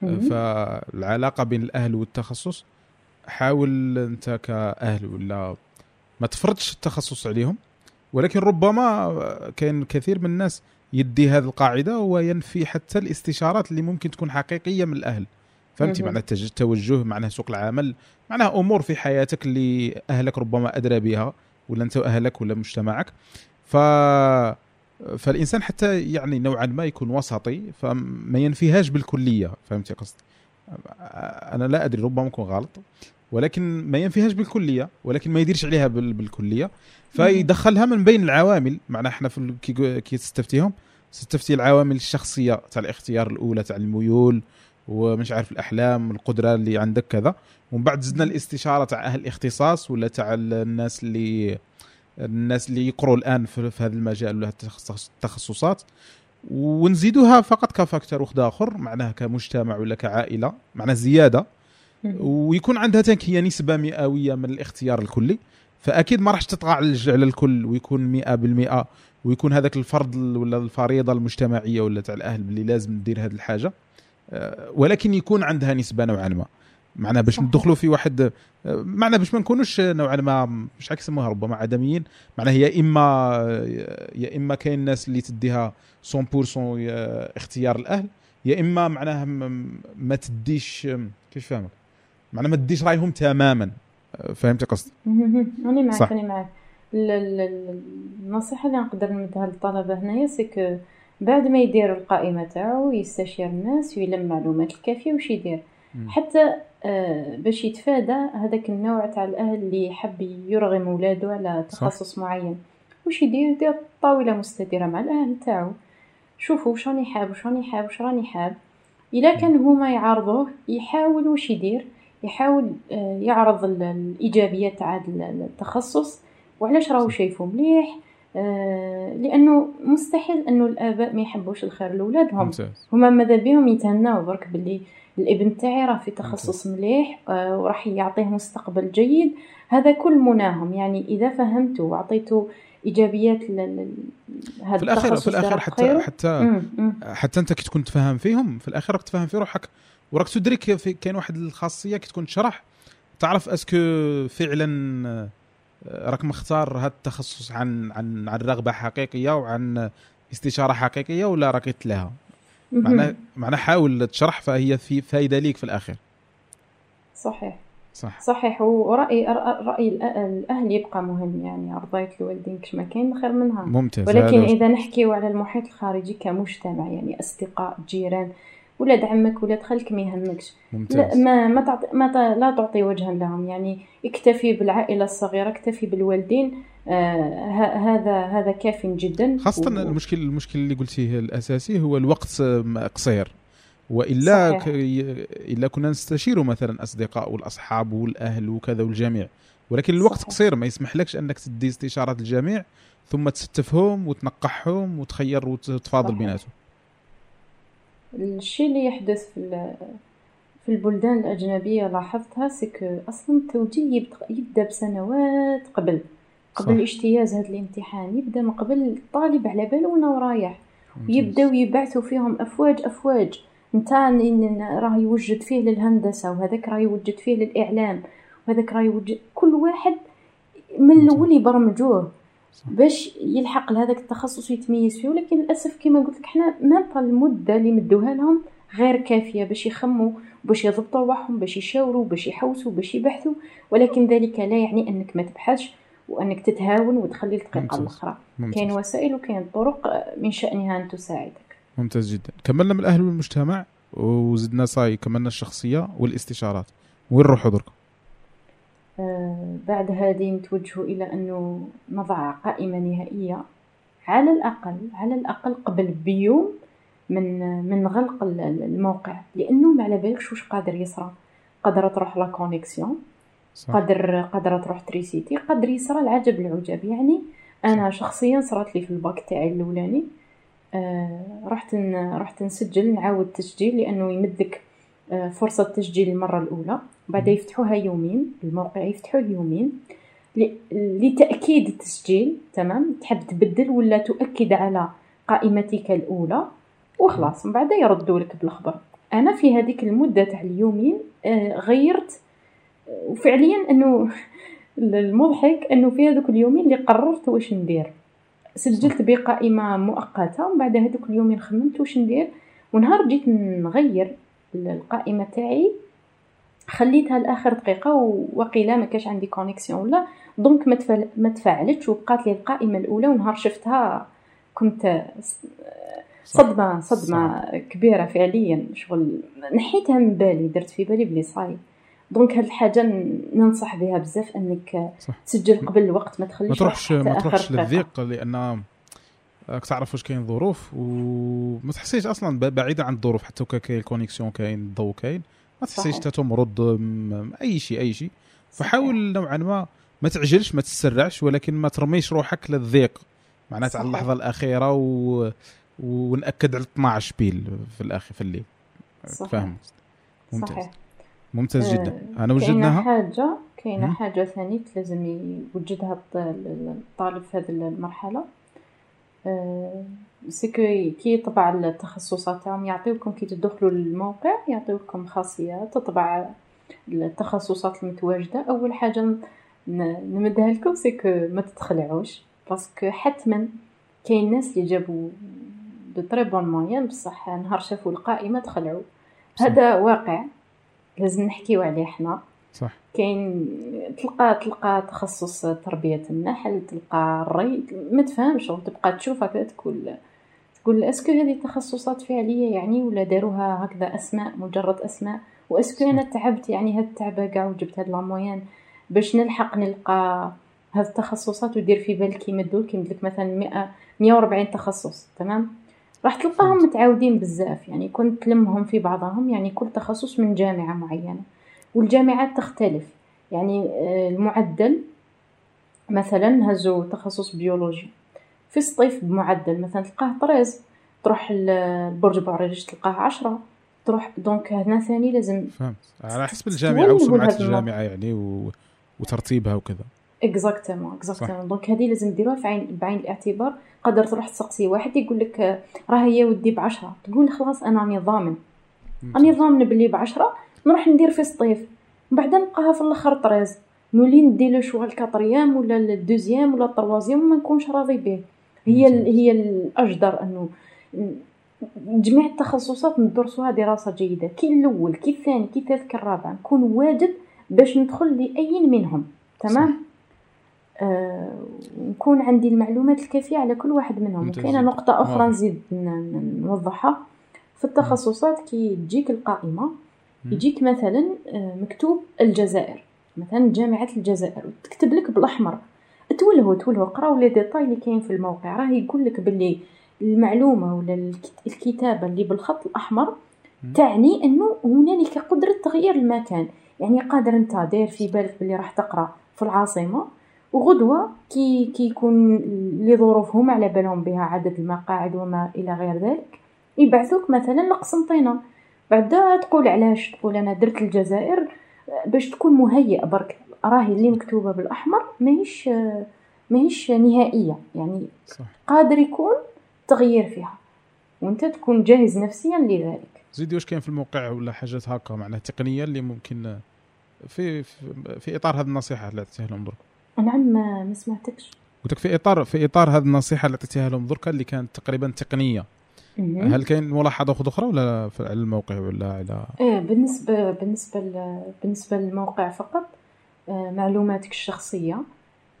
فالعلاقة بين الأهل والتخصص حاول أنت كأهل ولا ما تفرضش التخصص عليهم ولكن ربما كاين كثير من الناس يدي هذه القاعدة وينفي حتى الاستشارات اللي ممكن تكون حقيقية من الأهل. فهمتي؟ معنى التوجه معنى سوق العمل معناها أمور في حياتك اللي أهلك ربما أدرى بها ولا أنت وأهلك ولا مجتمعك. ف فالإنسان حتى يعني نوعا ما يكون وسطي فما ينفيهاش بالكلية فهمتي قصدي؟ أنا لا أدري ربما يكون غلط ولكن ما ينفيهاش بالكلية ولكن ما يديرش عليها بالكلية. فيدخلها من بين العوامل معنا إحنا في كي تستفتيهم تستفتي العوامل الشخصية تاع الاختيار الأولى تاع الميول ومش عارف الأحلام القدرة اللي عندك كذا. ومن بعد زدنا الاستشارة تاع أهل الاختصاص ولا تاع الناس اللي الناس اللي يقروا الآن في, هذا المجال ولا التخصصات ونزيدوها فقط كفاكتور واحد آخر معناها كمجتمع ولا كعائلة معناها زيادة. ويكون عندها هي نسبة مئوية من الاختيار الكلي فأكيد ما راحش تطغى على الكل ويكون 100% ويكون هذاك الفرض ولا الفريضة المجتمعية ولا تاع الأهل اللي لازم ندير هذه الحاجة. آه، ولكن يكون عندها نسبة نوعا ما. معنا باش ندخلوا في واحد معنا باش ما نكونوش نوعا ما مش عارف يسموها ربما عدميين معناها يا إما يا إما كاين الناس اللي تديها 100% اختيار الأهل يا إما معناها ما تديش كيف فاهمك معناها ما تديش رأيهم تماما. فهمتي قصدي؟ راني معك راني معك. النصيحة اللي نقدر نمدها للطلبة هنايا سي بعد ما يدير القائمة تاعو يستشير الناس ويلم معلومات الكافية واش يدير؟ حتى آه، باش يتفادى هذاك النوع تاع الأهل اللي يحب يرغم ولادو على تخصص. معين. واش يدير؟ يدير طاولة مستديره مع الأهل تاعو. شوفوا واش راني حاب واش راني حاب واش راني حاب. إلا كان هما يعارضوه يحاول واش يدير؟ يحاول آه، يعرض الايجابيات تاع التخصص. وعلاش راهو شايفه مليح؟ آه، لأنه مستحيل أنه الآباء ما يحبوش الخير لاولادهم هما ماذا بهم يتهناو برك باللي الإبن تاعي راه في تخصص مليح آه، وراح يعطيه مستقبل جيد هذا كل مناهم يعني إذا فهمته وعطيته إيجابيات هذا في الاخير في الأخير حتى حتى مم. مم. حتى أنت كي تكون تفهم فيهم في الأخير راك تفهم في روحك وراك تدرك في كاين واحد الخاصية كي تكون تشرح تعرف أسكو فعلا آه، راك مختار هذا التخصص عن عن عن رغبة حقيقية وعن استشارة حقيقية ولا راك تلاها معناه معناه حاول تشرح فهي في فايدة ليك في الاخير صحيح. صح. صحيح. ورأي رأي الأهل يبقى مهم يعني رضاية الوالدين كش ما كاين خير منها. ممتاز. ولكن إذا نحكيو على المحيط الخارجي كمجتمع يعني أصدقاء جيران ولاد عمك ولاد خالك ما يهمكش. لا ما ما, تعطي ما لا تعطي وجها لهم. يعني اكتفي بالعائلة الصغيرة اكتفي بالوالدين. آه هذا هذا كاف جدا. خاصة و... المشكل المشكل اللي قلتيه الأساسي هو الوقت قصير. وإلا صحيح. ك... إلا كنا نستشير مثلا أصدقاء والأصحاب والأهل وكذا والجميع. ولكن الوقت صحيح. قصير ما يسمحلكش أنك تدي استشارات الجميع ثم تستفهم وتنقحهم وتخير وتفاضل بيناتهم. الشيء اللي يحدث في في البلدان الأجنبية لاحظتها سك أصلا التوجيه يبدأ بسنوات قبل. قبل الاجتياز هذا الامتحان يبدأ من قبل الطالب على باله وين رايح. يبداو يبعثوا فيهم أفواج أفواج. أنت راه يوجد فيه للهندسة وهذاك راه يوجد فيه للإعلام وهذاك راه يوجد كل واحد من الأول يبرمجوه. باش يلحق لهذاك التخصص ويتميز فيه ولكن للأسف كما قلت لك حنا ميم المدة اللي مدوها لهم غير كافية باش يخموا باش يضبطوا روحهم باش يشاوروا باش يحوسوا باش يبحثوا ولكن ذلك لا يعني أنك ما تبحثش وأنك تتهاون وتخلي الدقيقة الأخرى. كاين وسائل وكاين طرق من شأنها أن تساعدك. ممتاز جدا. كملنا من الأهل والمجتمع وزدنا صاي كملنا الشخصية والإستشارات. وين نروحوا درك آه بعد هذه نتوجه إلى أنه نضع قائمة نهائية على الأقل على الأقل قبل بيوم من من غلق الموقع. لأنه ما على بالكش واش قادر يصرى قادره تروح لا كونيكسيون قادر قادره تروح تريسيتي قادر يصرى العجب العجب. يعني أنا شخصيا صرات لي في الباك تاعي الأولاني. آه رحت رحت نسجل نعاود تسجيل لأنه يمدك آه فرصة تسجيل المرة الأولى. بعد يفتحوها يومين الموقع يفتحوه يومين لتأكيد التسجيل تمام؟ تحب تبدل ولا تؤكد على قائمتك الأولى؟ وخلاص من بعد يردوا لك بالخبر. أنا في هذيك المدة تاع اليومين آه غيرت وفعليا إنه المضحك إنه في هذوك اليومين اللي قررت واش ندير. سجلت بقائمة مؤقتة ومن بعد هذوك اليومين خممت واش ندير. ونهار جيت نغير القائمة تاعي. خليتها لآخر دقيقة وقيلة ما كاش عندي connexion ولا. donc ما تفاعلتش وبقات لي القائمة الأولى ونهار شفتها كنت صدمة صدمة كبيرة فعليا. شغل نحيتها من بالي درت في بالي بلي صاي. donc هاد الحاجة ننصح بها بزاف أنك صح. تسجل قبل الوقت ما تخليش ما تروحش ما تروحش للضيق لأن راك تعرف واش كاين ظروف وما تحسيش أصلا بعيدا عن الظروف حتى كاين ال connexion كاين الضوء كاين ما تحسيش حتى تمرض أي شيء أي شيء. فحاول نوعا ما ما تعجلش ما تسرعش ولكن ما ترميش روحك للضيق. معناتها على اللحظة الأخيرة و... ونأكد على 12 بيل في الآخر في الليل. فاهم؟ ممتاز. صحيح. ممتاز جدا. آه أنا وجدناها. حاجة كاينة حاجة ثانية لازم يوجدها الطالب في هذه المرحلة؟ parce que كي يطبع التخصصات تاعهم يعطيوكم كي تدخلوا للموقع يعطيوكم خاصيات تطبع التخصصات المتواجده اول حاجة نمدها لكم سكو ما تتخلعوش parce que حتما كاين ناس اللي جابوا de très bonnes moyennes بصح نهار شافوا القائمه تخلعوا هذا واقع لازم نحكيو عليه حنا. صح. كاين تلقى تلقى تخصص تربية النحل تلقى الري ما تفهمش تبقى تشوف هكذا تقول تقول est-ce que هذه تخصصات فعلية يعني ولا داروها هكذا أسماء مجرد أسماء؟ و est-ce que أنا تعبت يعني هاد التعب كاع وجبت هاد la moyenne باش نلحق نلقى هاد التخصصات ودير في بالك يمدوا لك يمدلك مثلا 100 140 تخصص تمام؟ راح تلقاهم متعاودين بزاف يعني كنت تلمهم في بعضهم يعني كل تخصص من جامعة معينة. والجامعات تختلف. يعني آه، المعدل مثلا هزو تخصص بيولوجي. في سطيف بمعدل مثلا تلقاه treize تروح لبرج بوعريريج تلقاه عشرة تروح donc هنا ثاني لازم فهمت. على حسب الجامعة وسمعة الجامعة يعني و... وترتيبها وكذا. exactement exactement donc هذه لازم ديروها في عين بعين الاعتبار. قدر تروح تسقسي واحد يقول لك راه هي ودي بعشرة. تقول خلاص أنا راني ضامن. راني ضامن بلي بعشرة نروح ندير في سطيف من بعد نلقاها في الآخر treize. نولي ندي le choix ال quatrième ولا ال deuxième ولا ال troisième ما نكونش راضي به هي هي الأجدر أنه جميع التخصصات ندرسوها دراسة جيدة. كي الأول كي الثاني كي الثالث كي الرابع. نكون واجد باش ندخل لأي منهم. تمام؟ صح. آه، نكون عندي المعلومات الكافية على كل واحد منهم. وكاينة نقطة أخرى نزيد نوضحها. في التخصصات كي تجيك القائمة يجيك مثلا آه، مكتوب الجزائر. مثلا جامعة الجزائر. تكتب لك بالأحمر. تولهو تولهو قراو les détails اللي كاين في الموقع. راه يقول لك باللي المعلومة ولا الكتابة اللي بالخط الأحمر تعني أنه هنالك قدرة تغيير المكان. يعني قادر أنت داير في بالك باللي راح تقرأ في العاصمة. وغدوة كي كيكون لظروفهم على بالهم بها عدد المقاعد وما إلى غير ذلك. يبعثوك مثلا لقسنطينة. بعدا تقول علاش تقول أنا درت الجزائر باش تكون مهيئ برك. راهي اللي مكتوبة بالأحمر ماهيش ماهيش نهائية. يعني صح. قادر يكون تغيير فيها. وأنت تكون جاهز نفسيا لذلك. زيدي واش كاين في الموقع ولا حاجات هكا معناها تقنية اللي ممكن في في, في إطار هذه النصيحة اللي عطيتيها لهم درك؟ نعم ما سمعتكش. قلت في إطار في إطار هذه النصيحة اللي عطيتيها لهم درك اللي كانت تقريبا تقنية. هل كاين ملاحظة أخرى ولا على الموقع ولا على إيه بالنسبة بالنسبة بالنسبة للموقع فقط آه، معلوماتك الشخصية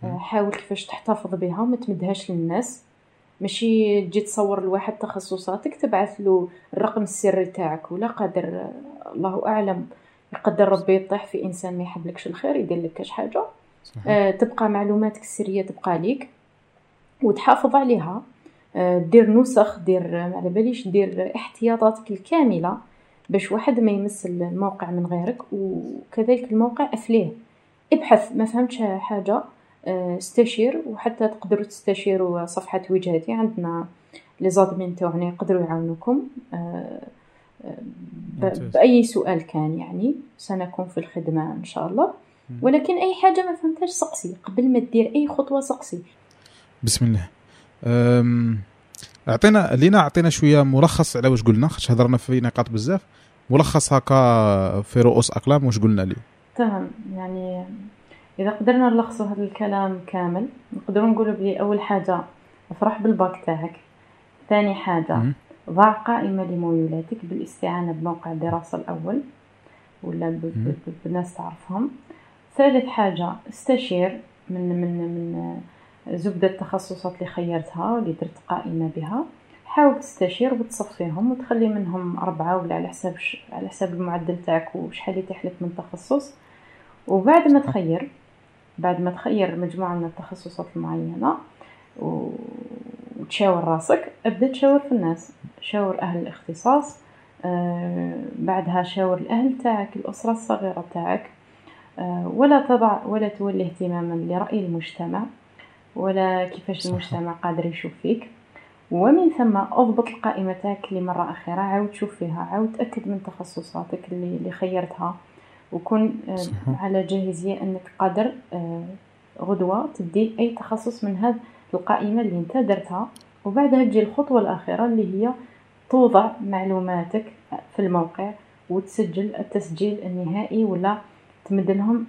آه، حاول كيفاش تحتفظ بها وما تمدهاش للناس. ماشي تجي تصور لواحد تخصصاتك تبعث له الرقم السري تاعك ولا قادر الله أعلم يقدر ربي يطيح في إنسان ما يحبلكش الخير يدير لك كاش حاجة. آه تبقى معلوماتك السرية تبقى ليك وتحافظ عليها. آه دير نسخ دير ما على باليش دير احتياطاتك الكامله باش واحد ما يمس الموقع من غيرك وكذلك الموقع أفليه. ابحث ما فهمتش حاجة آه، استشير وحتى تقدروا تستشيروا صفحة وجهتي عندنا. لي زادمين تاعنا يقدروا يعاونوكم. آه، آه، بأي سؤال كان يعني سنكون في الخدمة إن شاء الله. ولكن أي حاجة ما فهمتهاش سقسي. قبل ما دير أي خطوة سقسي. بسم الله. اعطينا لينا اعطينا شوية ملخص على واش قلنا خاطر هضرنا في نقاط بزاف. ملخص هكا في رؤوس أقلام واش قلنا اليوم؟ تمام يعني إذا قدرنا نلخصوا هذا الكلام كامل نقدروا نقولوا بلي أول حاجة افرح بالباك تاعك. ثاني حاجة ضع قائمة لميولاتك بالاستعانة بموقع الدراسة الأول ولا بالناس تعرفهم. ثالث حاجة استشير من من من زبدة التخصصات اللي خيرتها واللي درت قائمة بها. حاول تستشير وتصفيهم وتخلي منهم أربعة ولا على حساب على حساب المعدل تاعك وشحال يتيح لك من تخصص. وبعد ما تخير بعد ما تخير مجموعة من التخصصات المعينة وتشاور راسك أبدأ تشاور في الناس. شاور أهل الاختصاص آه بعدها شاور الأهل تاعك الأسرة الصغيرة تاعك. آه ولا تضع ولا تولي اهتماما لرأي المجتمع. ولا كيفاش المجتمع قادر يشوف فيك. ومن ثم أضبط القائمه تاعك لمرة أخيرة عاود شوف فيها عاود تأكد من تخصصاتك اللي, اللي خيرتها. وكون آه، على جاهزية أنك قادر آه، غدوة تدي أي تخصص من هذه القائمة اللي أنت درتها. وبعدها تجي الخطوة الأخيرة اللي هي توضع معلوماتك في الموقع وتسجل التسجيل النهائي ولا تمد لهم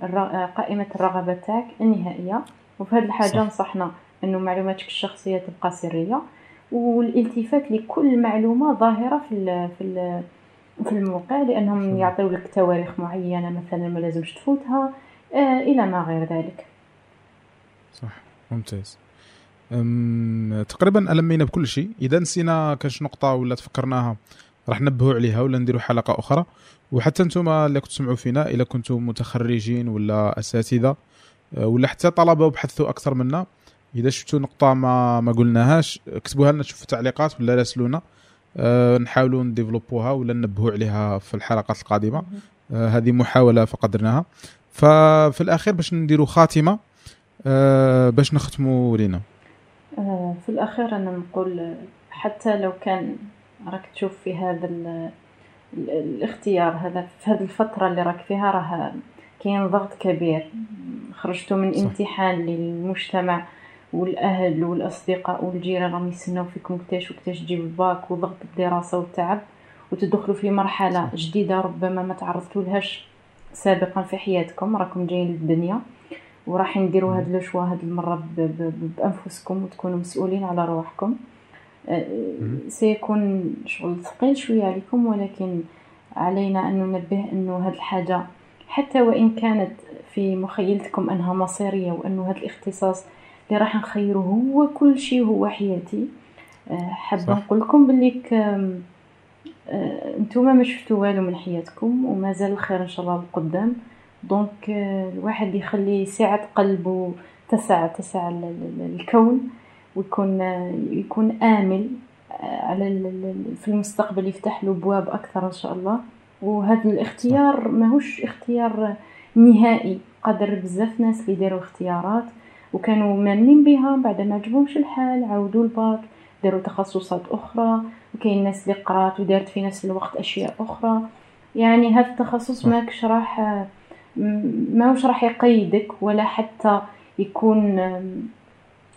قائمة الرغبة تاعك النهائية. وفي هذه الحاجة صح. نصحنا أنه معلوماتك الشخصية تبقى سرية والالتفات لكل معلومة ظاهرة في ال في ال في الموقع لأنهم يعطيو لك تواريخ معينة مثلا ما لازمش تفوتها آه إلى ما غير ذلك. صح. ممتاز. تقريبا ألمينا بكل شيء. إذا نسينا كاش نقطة ولا تفكرناها راح نبهوا عليها ولا نديروا حلقة أخرى. وحتى أنتم اللي كنتوا تسمعوا فينا إذا كنتم متخرجين ولا أساتذة آه، ولا حتى طلبة وبحثوا أكثر منا. إذا شفتوا نقطة ما ما قلناهاش اكتبوها لنا شوفوا تعليقات ولا راسلونا أه نحاولوا نديفلوبوها ولا ننبهوا عليها في الحلقات القادمة. أه هذه محاولة فقدرناها ففي الأخير باش نديروا خاتمة أه باش نختموا لينا. في الأخير أنا نقول حتى لو كان راك تشوف في هذا الاختيار هذا في هذه الفترة اللي راك فيها راه كاين ضغط كبير. خرجتوا من صح. امتحان للمجتمع والأهل والأصدقاء والجيران راهم يستناو فيكم كتاش وكتاش تجيب الباك وضغط الدراسة والتعب وتدخلوا في مرحلة جديدة ربما ما تعرضتوا لهاش سابقا في حياتكم. راكم جايين للدنيا وراح نديروا هاد لو هاد المرة بأنفسكم وتكونوا مسؤولين على رواحكم. أه، سيكون شغل ثقيل شوية عليكم ولكن علينا أن ننبه أنه هاد الحاجة حتى وإن كانت في مخيلتكم أنها مصيرية وانه هاد الاختصاص اللي راح نخيره هو كل شيء هو حياتي آه، حابه نقول لكم بلي آه، انتوما ما شفتوا والو من حياتكم ومازال الخير إن شاء الله القدام. donc آه، الواحد يخلي سعة قلبه تسع تسع الكون ويكون يكون آمل على في المستقبل يفتح له بواب أكثر إن شاء الله. وهذا الاختيار ماهوش اختيار نهائي. قدر بزاف ناس اللي داروا اختيارات وكانوا مامنين بها بعد ما عجبهمش الحال عاودوا الباك داروا تخصصات أخرى وكاين ناس اللي قرات ودارت في نفس الوقت أشياء أخرى. يعني هذا التخصص ماكش راح ماهوش راح يقيدك ولا حتى يكون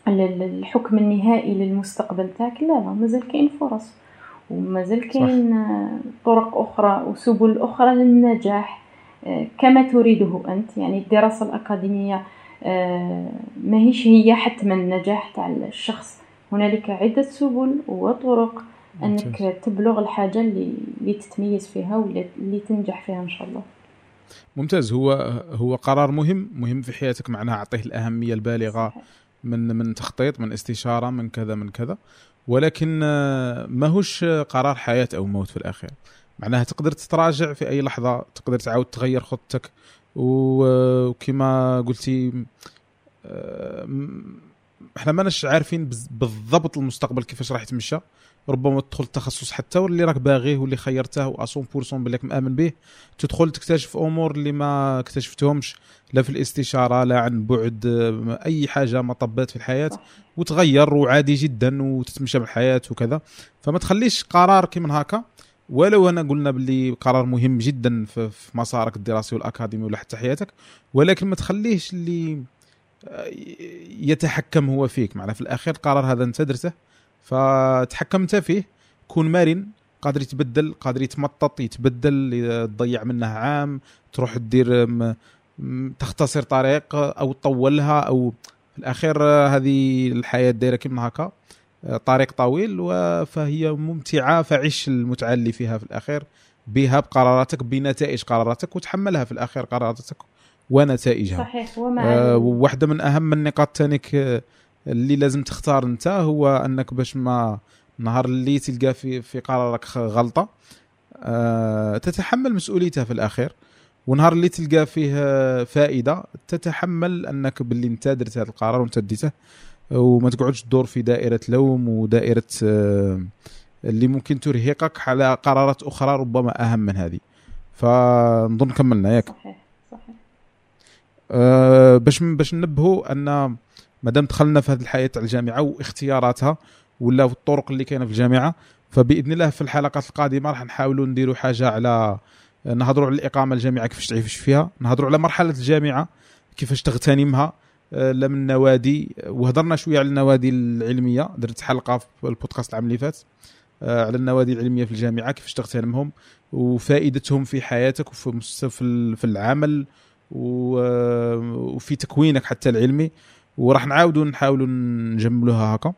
الحكم النهائي للمستقبل تاعك. لا لا مازال كاين فرص. ومازال كاين طرق أخرى وسبل أخرى للنجاح آه، كما تريده أنت. يعني الدراسة الأكاديمية آه، ماهيش هي حتما النجاح تاع الشخص. هنالك عدة سبل وطرق أنك تبلغ الحاجة اللي اللي تتميز فيها واللي تنجح فيها إن شاء الله. ممتاز. هو هو قرار مهم مهم في حياتك معناها. أعطيه الأهمية البالغة من من تخطيط من استشارة من كذا من كذا. ولكن آه، ماهوش قرار حياة أو موت في الاخير معناها تقدر تتراجع في أي لحظة تقدر تعاود تغير خطتك وكما قلتي إحنا ماناش عارفين بالضبط المستقبل كيفاش راح يتمشى. ربما تدخل التخصص حتى واللي راك باغيه واللي خيرته و 100% بلك مآمن به. تدخل تكتشف أمور اللي ما اكتشفتهمش. لا في الاستشارة لا عن بعد أي حاجة مطبات في الحياة. وتغير وعادي جدا وتتمشى بالحياة وكذا. فما تخليش قرار كيما هكا. ولو انا قلنا باللي قرار مهم جدا في مسارك الدراسي والأكاديمي ولا حتى حياتك. ولكن ما تخليش اللي يتحكم هو فيك. معنا في الأخير القرار هذا أنت درته فتحكمت فيه كون مرن قادر يتبدل قادر يتمطط يتبدل تضيع منه عام تروح تدير تختصر طريق أو تطولها أو في الأخير هذه الحياة دايرة كيما هكا طريق طويل فهي ممتعة فعيش المتعه اللي فيها في الأخير بها بقراراتك بنتائج قراراتك وتحملها في الأخير قراراتك. ونتائجها. صحيح ومع آه واحدة من أهم النقاط تانيك اللي لازم تختار أنت هو أنك باش ما نهار اللي تلقى في في قرارك غلطة آه تتحمل مسؤوليتها في الأخير. ونهار اللي تلقى فيه فائدة تتحمل أنك باللي أنت درت هذا القرار وأنت ديته وما تقعدش تدور في دائرة لوم ودائرة آه اللي ممكن ترهقك على قرارات أخرى ربما أهم من هذه. فنظن كملنا ياك. صحيح. أه باش باش ننبهوا أن ما دام دخلنا في هذه الحياة تاع الجامعة واختياراتها ولا في الطرق اللي كاينة في الجامعة فبإذن الله في الحلقات القادمة راح نحاولوا نديروا حاجة على نهضروا على الإقامة الجامعة كيفاش تعيش فيها نهضروا على مرحلة الجامعة كيفاش تغتنمها آه، لا من نوادي وهضرنا شوية على النوادي العلمية درت حلقة في البودكاست العام اللي فات آه، على النوادي العلمية في الجامعة كيفاش تغتنمهم وفائدتهم في حياتك وفي في العمل آه، وفي تكوينك حتى العلمي وراح نعاودوا نحاولوا نجملوها هكا.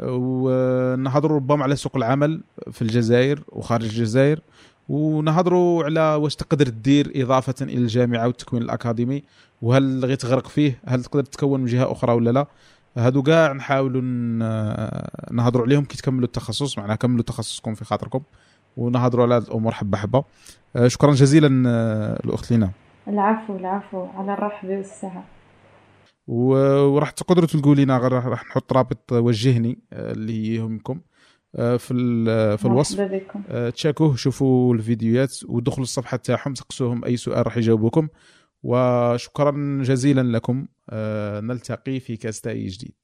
ونهضروا ربما على سوق العمل في الجزائر وخارج الجزائر ونهضروا على واش تقدر دير إضافة إلى الجامعة والتكوين الأكاديمي وهل غير تغرق فيه هل تقدر تكون من جهة أخرى ولا لا. هادو كاع نحاولوا نهضروا عليهم كي تكملوا التخصص معناها كملوا تخصصكم في خاطركم ونهضروا على الأمور حبة حبة. آه، شكرا جزيلا آه، الأخت لينا. العفو العفو على الرحب والسعة. وراح تقدروا تلقوا لنا راح نحط رابط وجهني آه، اللي يهمكم آه، في في الوصف. آه، تشاكوه شوفوا الفيديوهات ودخلوا الصفحة تاعهم سقسوهم أي سؤال راح يجاوبوكم. وشكرا جزيلا لكم. نلتقي في كاستاي جديد